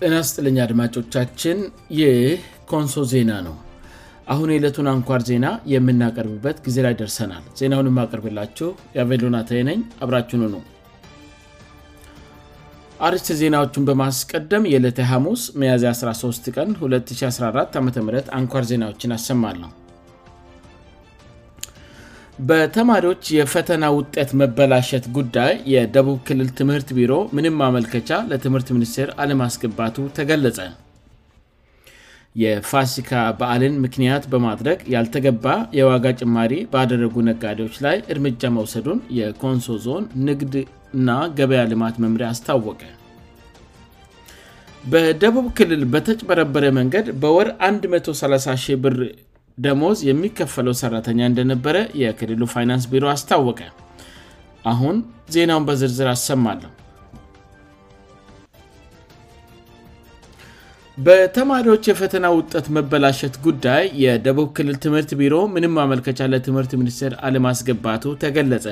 እናስጥልኛ አድማጮቻችን ይኮንሶ ዜና ነው አሁን የዕለቱን አንኳር ዜና የምናቀርብበት ጊዜ ላይ ደርሰናል ዜናውን የማቀርብላችው የአቬሎናታነኝ አብራችኑ ነው አርስ ዜናዎቹን በማስቀደም የዕለተ ሐሙስ መያዚ 13 ቀን 2014 አም አንኳር ዜናዎችን አሰማለሁ በተማሪዎች የፈተና ውጤት መበላሸት ጉዳይ የደቡብ ክልል ትምህርት ቢሮ ምንም ማመልከቻ ለትምህርት ሚኒስቴር አለምስገባቱ ተገለጸ የፋሲካ በዓልን ምክንያት በማድረግ ያልተገባ የዋጋ ጭማሪ ባደረጉ ነጋዴዎች ላይ እርምጃ መውሰዱን የኮንሶ ዞን ንግድ ና ገበያ ልማት መምሪያ አስታወቀ በደቡብ ክልል በተጭበረበረ መንገድ በወር 130 ብር ደሞዝ የሚከፈለው ሰራተኛ እንደነበረ የክልሉ ፋይናንስ ቢሮ አስታወቀ አሁን ዜናውን በዝርዝር አሰማለሁ በተማሪዎች የፈተና ውጠት መበላሸት ጉዳይ የደቡብ ክልል ትምህርት ቢሮ ምንም ማመልከቻ ለትምህርት ሚኒስትር አለማስገባቱ ተገለጸ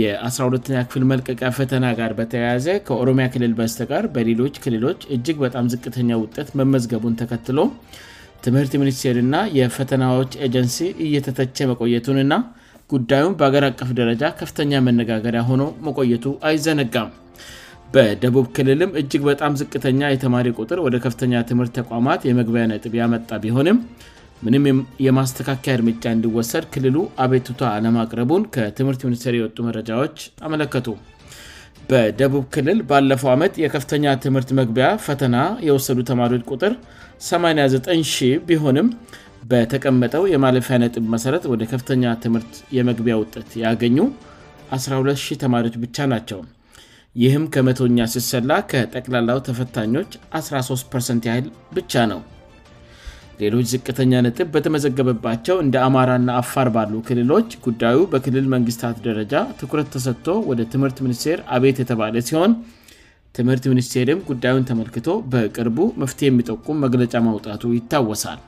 የ12 ክፍል መልቀቂያ ፈተና ጋር በተያያዘ ከኦሮሚያ ክልል በስተ ጋር በሌሎች ክልሎች እጅግ በጣም ዝቅተኛ ውጠት መመዝገቡን ተከትሎ ትምህርት ሚኒስቴርና የፈተናዎች ኤጀንሲ እየተተቸ መቆየቱንና ጉዳዩን በአገር አቀፍ ደረጃ ከፍተኛ መነጋገሪያ ሆኖ መቆየቱ አይዘነጋም በደቡብ ክልልም እጅግ በጣም ዝቅተኛ የተማሪ ቁጥር ወደ ከፍተኛ ትምህርት ተቋማት የመግበያ ነጥብ ያመጣ ቢሆንም ምንም የማስተካከያ እርምጃ እንዲወሰድ ክልሉ አቤቱቷ ለማቅረቡን ከትምህርት ሚኒስቴር የወጡ መረጃዎች አመለከቱ በደቡብ ክልል ባለፈው ዓመት የከፍተኛ ትምህርት መግቢያ ፈተና የወሰዱ ተማሪዎች ቁጥር 890 ቢሆንም በተቀመጠው የማለፊያ ነጥብ መሠረት ወደ ከፍተኛ ትምህርት የመግቢያ ውጠት ያገኙ 1200 ተማሪዎች ብቻ ናቸው ይህም ከመቶኛ ሲሰላ ከጠቅላላው ተፈታኞች 13 ያህል ብቻ ነው ሌሎች ዝቅተኛ ነጥብ በተመዘገበባቸው እንደ አማራና አፋር ባሉ ክልሎች ጉዳዩ በክልል መንግስታት ደረጃ ትኩረት ተሰጥቶ ወደ ትምህርት ሚኒስቴር አቤት የተባለ ሲሆን ትምህርት ሚኒስቴርም ጉዳዩን ተመልክቶ በቅርቡ መፍትሄ የሚጠቁም መግለጫ ማውጣቱ ይታወሳል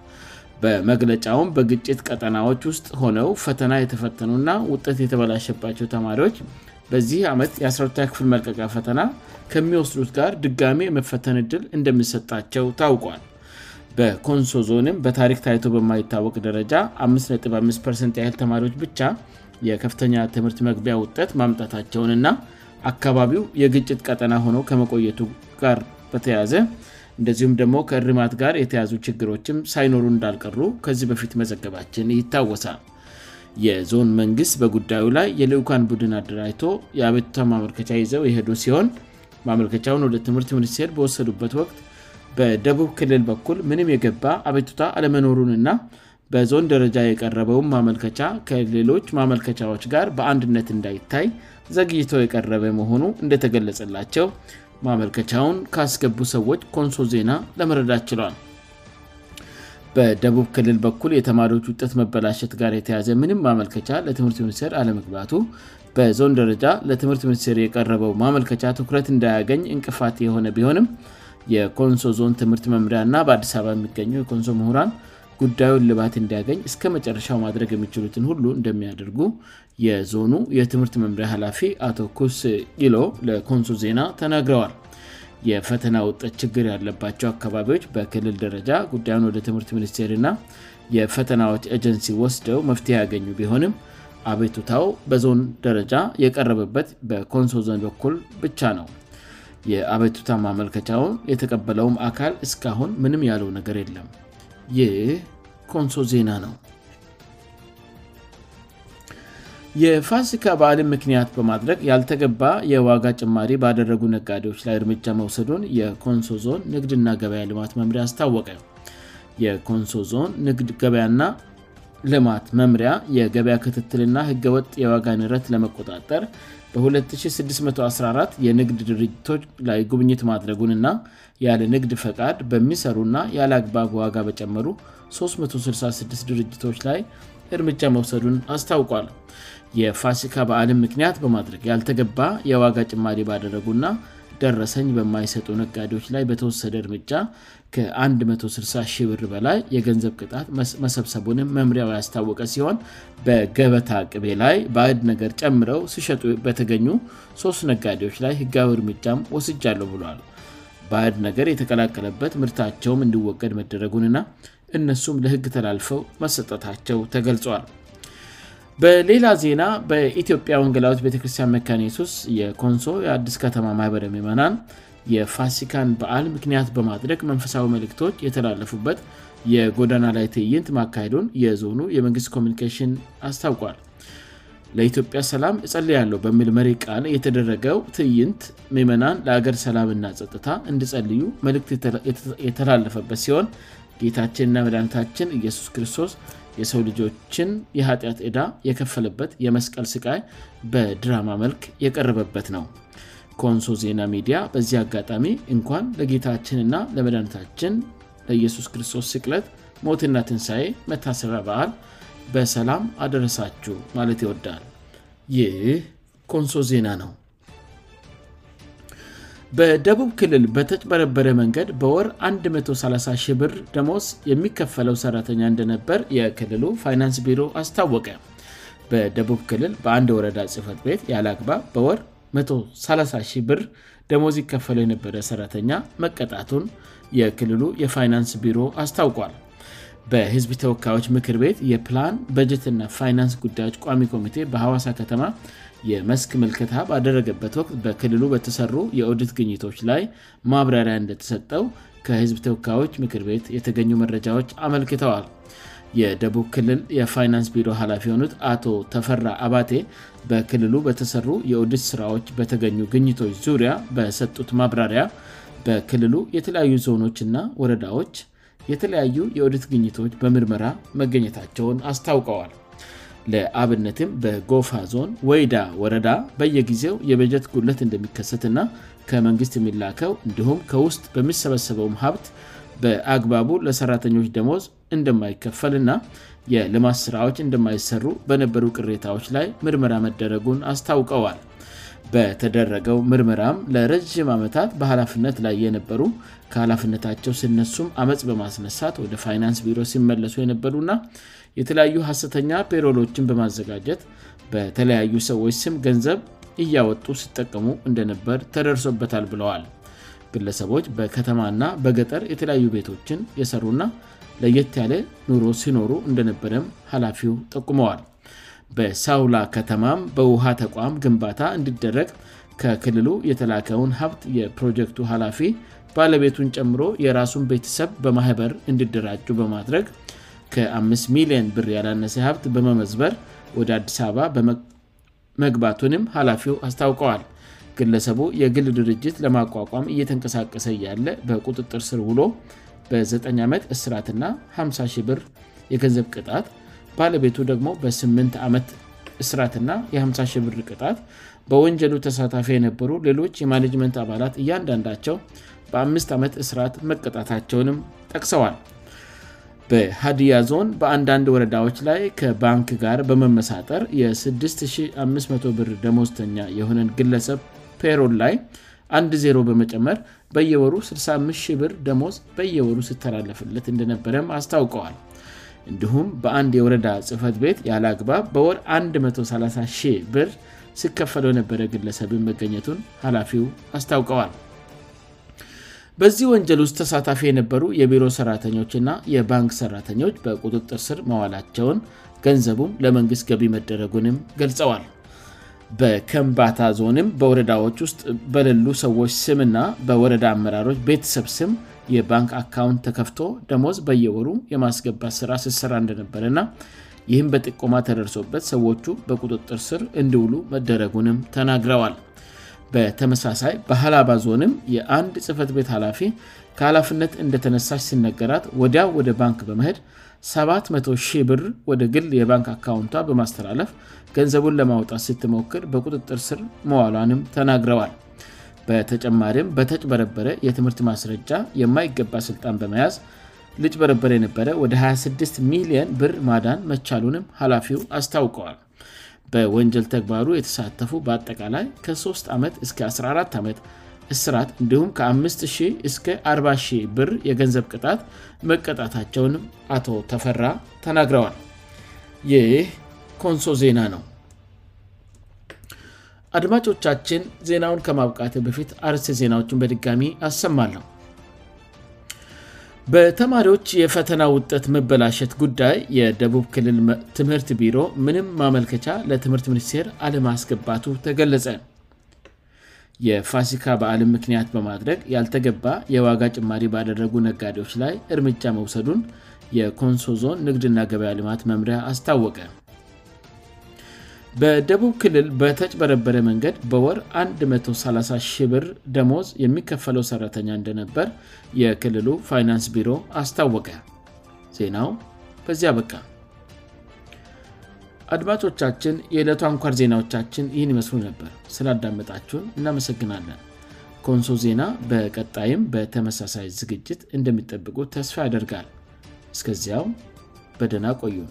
በመግለጫውም በግጭት ቀጠናዎች ውስጥ ሆነው ፈተና የተፈተኑእና ውጠት የተበላሸባቸው ተማሪዎች በዚህ ዓመት የአስረታ ክፍል መልቀያ ፈተና ከሚወስዱት ጋር ድጋሚ የመፈተን እድል እንደምሰጣቸው ታውቋል በኮንሶ ዞንም በታሪክ ታይቶ በማይታወቅ ደረጃ 55 ያህል ተማሪዎች ብቻ የከፍተኛ ትምህርት መግቢያ ውጠት ማምጣታቸውን ና አካባቢው የግጭት ቀጠና ሆነው ከመቆየቱ ጋር በተያዘ እንደዚሁም ደግሞ ከእርማት ጋር የተያዙ ችግሮችም ሳይኖሩ እንዳልቀሩ ከዚህ በፊት መዘገባችን ይታወሳል የዞን መንግስት በጉዳዩ ላይ የሊውካን ቡድን አድራጅቶ የአቤቱቷ ማመልከቻ ይዘው የሄዱ ሲሆን ማመልከቻውን ወደ ትምህርት ሚኒስቴር በወሰዱበት ወቅት በደቡብ ክልል በኩል ምንም የገባ አቤቱቷ አለመኖሩንና በዞን ደረጃ የቀረበውን ማመልከቻ ከሌሎች ማመልከቻዎች ጋር በአንድነት እንዳይታይ ዘግይቶ የቀረበ መሆኑ እንደተገለጸላቸው ማመልከቻውን ካስገቡ ሰዎች ኮንሶ ዜና ለመረዳት ችለዋል በደቡብ ክልል በኩል የተማሪዎች ውጠት መበላሸት ጋር የተያዘ ምንም ማመልከቻ ለትምህርት ሚኒስቴር አለመግባቱ በዞን ደረጃ ለትምህርት ሚኒስቴር የቀረበው ማመልከቻ ትኩረት እንዳያገኝ እንቅፋት የሆነ ቢሆንም የኮንሶ ዞን ትምህርት መምሪያ ና በአዲስ አበባ የሚገኘ የኮንሶ ምሁራን ጉዳዩን ልባት እንዲያገኝ እስከ መጨረሻው ማድረግ የሚችሉትን ሁሉ እንደሚያደርጉ የዞኑ የትምህርት መምሪያ ሀላፊ አቶ ኩስ ኢሎ ለኮንሶ ዜና ተናግረዋል የፈተና ውጠት ችግር ያለባቸው አካባቢዎች በክልል ደረጃ ጉዳዩን ወደ ትምህርት ሚኒስቴርእና የፈተናዎች ኤጀንሲ ወስደው መፍትሄ ያገኙ ቢሆንም አቤቱታው በዞን ደረጃ የቀረበበት በኮንሶ ዞን በኩል ብቻ ነው የአበቱታ ማመልከጫውን የተቀበለውም አካል እስካሁን ምንም ያለው ነገር የለም ይህ ኮንሶ ዜና ነው የፋሲካ በአልም ምክንያት በማድረግ ያልተገባ የዋጋ ጭማሪ ባደረጉ ነጋዴዎች ላይ እርምጃ መውሰዱን የኮንሶ ዞን ንግድና ገበያ ልማት መምሪያ አስታወቀ የኮንሶ ዞን ንግድ ገበያና ልማት መምሪያ የገበያ ክትትልና ህገወጥ የዋጋ ንረት ለመቆጣጠር በ2614 የንግድ ድርጅቶች ላይ ጉብኝት ማድረጉንእና ያለንግድ ፈቃድ በሚሰሩ ና ያለአግባብ ዋጋ በጨመሩ 366 ድርጅቶች ላይ እርምጃ መውሰዱን አስታውቋል የፋሲካ በዓለም ምክንያት በማድረግ ያልተገባ የዋጋ ጭማሪ ባደረጉና ደረሰኝ በማይሰጡ ነጋዴዎች ላይ በተወሰደ እርምጃ ከ16ሺብር በላይ የገንዘብ ቅጣት መሰብሰቡንም መምሪያው ያስታወቀ ሲሆን በገበታ ቅቤ ላይ ባዕድ ነገር ጨምረው ሲሸጡ በተገኙ ሶስት ነጋዴዎች ላይ ህጋዊ እርምጃም ወስጃ አለ ብሏል ባዕድ ነገር የተቀላቀለበት ምርታቸውም እንዲወቀድ መደረጉንና እነሱም ለህግ ተላልፈው መሰጠታቸው ተገልጿል በሌላ ዜና በኢትዮጵያ ወንገላዊት ቤተክርስቲያን መካኒሱስ የኮንሶ የአዲስ ከተማ ማህበረ ሜመናን የፋሲካን በዓል ምክንያት በማድረግ መንፈሳዊ መልክቶች የተላለፉበት የጎዳና ላይ ትዕይንት ማካሄዱን የዞኑ የመንግስት ኮሚኒኬሽን አስታውቋል ለኢትዮጵያ ሰላም ጸልያ ያለው በሚል መሬ ቃል የተደረገው ትዕይንት ሜመናን ለአገር ሰላምና ጸጥታ እንድጸልዩ መልክት የተላለፈበት ሲሆን ጌታችንና መድኃኒታችን ኢየሱስ ክርስቶስ የሰው ልጆችን የኃጢአት ዕዳ የከፈለበት የመስቀል ስቃይ በድራማ መልክ የቀረበበት ነው ኮንሶ ዜና ሚዲያ በዚህ አጋጣሚ እንኳን ለጌታችንና ለመድኒታችን ለኢየሱስ ክርስቶስ ስቅለት ሞትና ትንሣኤ መታሰቢያ በዓል በሰላም አደረሳችሁ ማለት ይወዳል ይህ ኮንሶ ዜና ነው በደቡብ ክልል በተጭ በነበረ መንገድ በወር 13 ብር ደሞዝ የሚከፈለው ሠራተኛ እንደነበር የክልሉ ፋይናንስ ቢሮ አስታወቀ በደቡብ ክልል በአንድ ወረዳ ጽህፈት ቤት ያለ አግባብ በወር 130 ብር ደሞዝ ይከፈለው የነበረ ሰራተኛ መቀጣቱን የክልሉ የፋይናንስ ቢሮ አስታውቋል በህዝብ ተወካዮች ምክር ቤት የፕላን በጀት ና ፋይናንስ ጉዳዮች ቋሚ ኮሚቴ በሐዋሳ ከተማ የመስክ መልከታ ባደረገበት ወቅት በክልሉ በተሰሩ የኦድት ግኝቶች ላይ ማብራሪያ እንደተሰጠው ከህዝብ ተወካዮች ምክር ቤት የተገኙ መረጃዎች አመልክተዋል የደቡብ ክልል የፋይናንስ ቢሮ ሃላፊ የሆኑት አቶ ተፈራ አባቴ በክልሉ በተሰሩ የኦዲት ስራዎች በተገኙ ግኝቶች ዙሪያ በሰጡት ማብራሪያ በክልሉ የተለያዩ ዞኖችና ወረዳዎች የተለያዩ የውድት ግኝቶች በምርመራ መገኘታቸውን አስታውቀዋል ለአብነትም በጎፋ ዞን ወይዳ ወረዳ በየጊዜው የበጀት ጉለት እንደሚከሰትና ከመንግሥት የሚላከው እንዲሁም ከውስጥ በሚሰበሰበውም ሀብት በአግባቡ ለሰራተኞች ደሞዝ እንደማይከፈል ና የልማት ስራዎች እንደማይሰሩ በነበሩ ቅሬታዎች ላይ ምርመራ መደረጉን አስታውቀዋል በተደረገው ምርምራም ለረዥም ዓመታት በሀላፍነት ላይ የነበሩ ከላፍነታቸው ሲነሱም አመፅ በማስነሳት ወደ ፋይናንስ ቢሮ ሲመለሱ የነበሩና የተለያዩ ሀሰተኛ ፔሮሎችን በማዘጋጀት በተለያዩ ሰዎች ስም ገንዘብ እያወጡ ሲጠቀሙ እንደነበር ተደርሶበታል ብለዋል ግለሰቦች በከተማና በገጠር የተለያዩ ቤቶችን የሰሩና ለየት ያለ ኑሮ ሲኖሩ እንደነበረም ኃላፊው ጠቁመዋል በሳውላ ከተማም በውሃ ተቋም ግንባታ እንድደረግ ከክልሉ የተላከውን ሀብት የፕሮጀክቱ ኃላፊ ባለቤቱን ጨምሮ የራሱን ቤተሰብ በማኅበር እንድደራጁ በማድረግ ከ5ሚዮን ብር ያላነሰ ሀብት በመመዝበር ወደ አዲስ አበባ በመግባቱንም ኃላፊው አስታውቀዋል ግለሰቡ የግል ድርጅት ለማቋቋም እየተንቀሳቀሰ ያለ በቁጥጥር ስር ውሎ በ9 ዓመ እስራትና 500 ብር የገንዘብ ቅጣት ባለቤቱ ደግሞ በ8 ዓመት እስራትና የ500 ብር ቅጣት በወንጀሉ ተሳታፊ የነበሩ ሌሎች የማኔጅመንት አባላት እያንዳንዳቸው በአምስት ዓመት እስራት መቀጣታቸውንም ጠቅሰዋል በሃዲያ ዞን በአንዳንድ ወረዳዎች ላይ ከባንክ ጋር በመመሳጠር የ6500 ብር ደሞዝተኛ የሆነን ግለሰብ ፔሮል ላይ 10 በመጨመር በየወሩ 650 ብር ደሞዝ በየወሩ ስተላለፍለት እንደነበረም አስታውቀዋል እንዲሁም በአንድ የወረዳ ጽህፈት ቤት ያለ ግባብ በወር 130 ብር ሲከፈለው የነበረ ግለሰብን መገኘቱን ኃላፊው አስታውቀዋል በዚህ ወንጀል ውስጥ ተሳታፊ የነበሩ የቢሮ ሠራተኞችና የባንክ ሠራተኞች በቁጥጥርስር መዋላቸውን ገንዘቡም ለመንግሥት ገቢ መደረጉንም ገልጸዋል በከምባታ ዞንም በወረዳዎች ውስጥ በሌሉ ሰዎች ስምና በወረዳ አመራሮች ቤተሰብ ስም የባንክ አካውንት ተከፍቶ ደሞዝ በየወሩ የማስገባት ስራ ስስራ እንደነበረ ና ይህም በጥቆማ ተደርሶበት ሰዎቹ በቁጥጥር ስር እንዲውሉ መደረጉንም ተናግረዋል በተመሳሳይ በህላባ ዞንም የአንድ ጽፈት ቤት ኃላፊ ከሃላፍነት እንደተነሳች ስነገራት ወዲያ ወደ ባንክ በመድ 700 ብር ወደ ግል የባንክ አካውንቷ በማስተላለፍ ገንዘቡን ለማውጣት ስትሞክድ በቁጥጥር ስር መዋሏንም ተናግረዋል በተጨማሪም በተጭ በረበረ የትምህርት ማስረጃ የማይገባ ስልጣን በመያዝ ልጭበረበረ የነበረ ወደ 26ሚን ብር ማዳን መቻሉንም ኃላፊው አስታውቀዋል በወንጀል ተግባሩ የተሳተፉ በአጠቃላይ ከ3 ዓመት እስ14 ዓመት እስራት እንዲሁም ከ5-ስ40 ብር የገንዘብ ቅጣት መቀጣታቸውን አቶ ተፈራ ተናግረዋል ይህ ኮንሶ ዜና ነው አድማጮቻችን ዜናውን ከማብቃት በፊት አርስ ዜናዎችን በድጋሚ አሰማለሁ በተማሪዎች የፈተና ውጠት መበላሸት ጉዳይ የደቡብ ክልል ትምህርት ቢሮ ምንም ማመልከቻ ለትምህርት ሚኒስቴር አለማስገባቱ ተገለጸ የፋሲካ በዓልም ምክንያት በማድረግ ያልተገባ የዋጋ ጭማሪ ባደረጉ ነጋዴዎች ላይ እርምጃ መውሰዱን የኮንሶ ዞን ንግድና ገበያ ልማት መምሪያ አስታወቀ በደቡብ ክልል በተጭ በነበረ መንገድ በወር 13ሺብር ደሞዝ የሚከፈለው ሠራተኛ እንደነበር የክልሉ ፋይናንስ ቢሮ አስታወቀ ዜናው በዚያ አበቃ አድማቾቻችን የዕለቱ አንኳር ዜናዎቻችን ይህን ይመስሉ ነበር ስላዳመጣችሁን እናመሰግናለን ከወንሶ ዜና በቀጣይም በተመሳሳይ ዝግጅት እንደሚጠብቁ ተስፋ ያደርጋል እስከዚያም በደና ቆዩም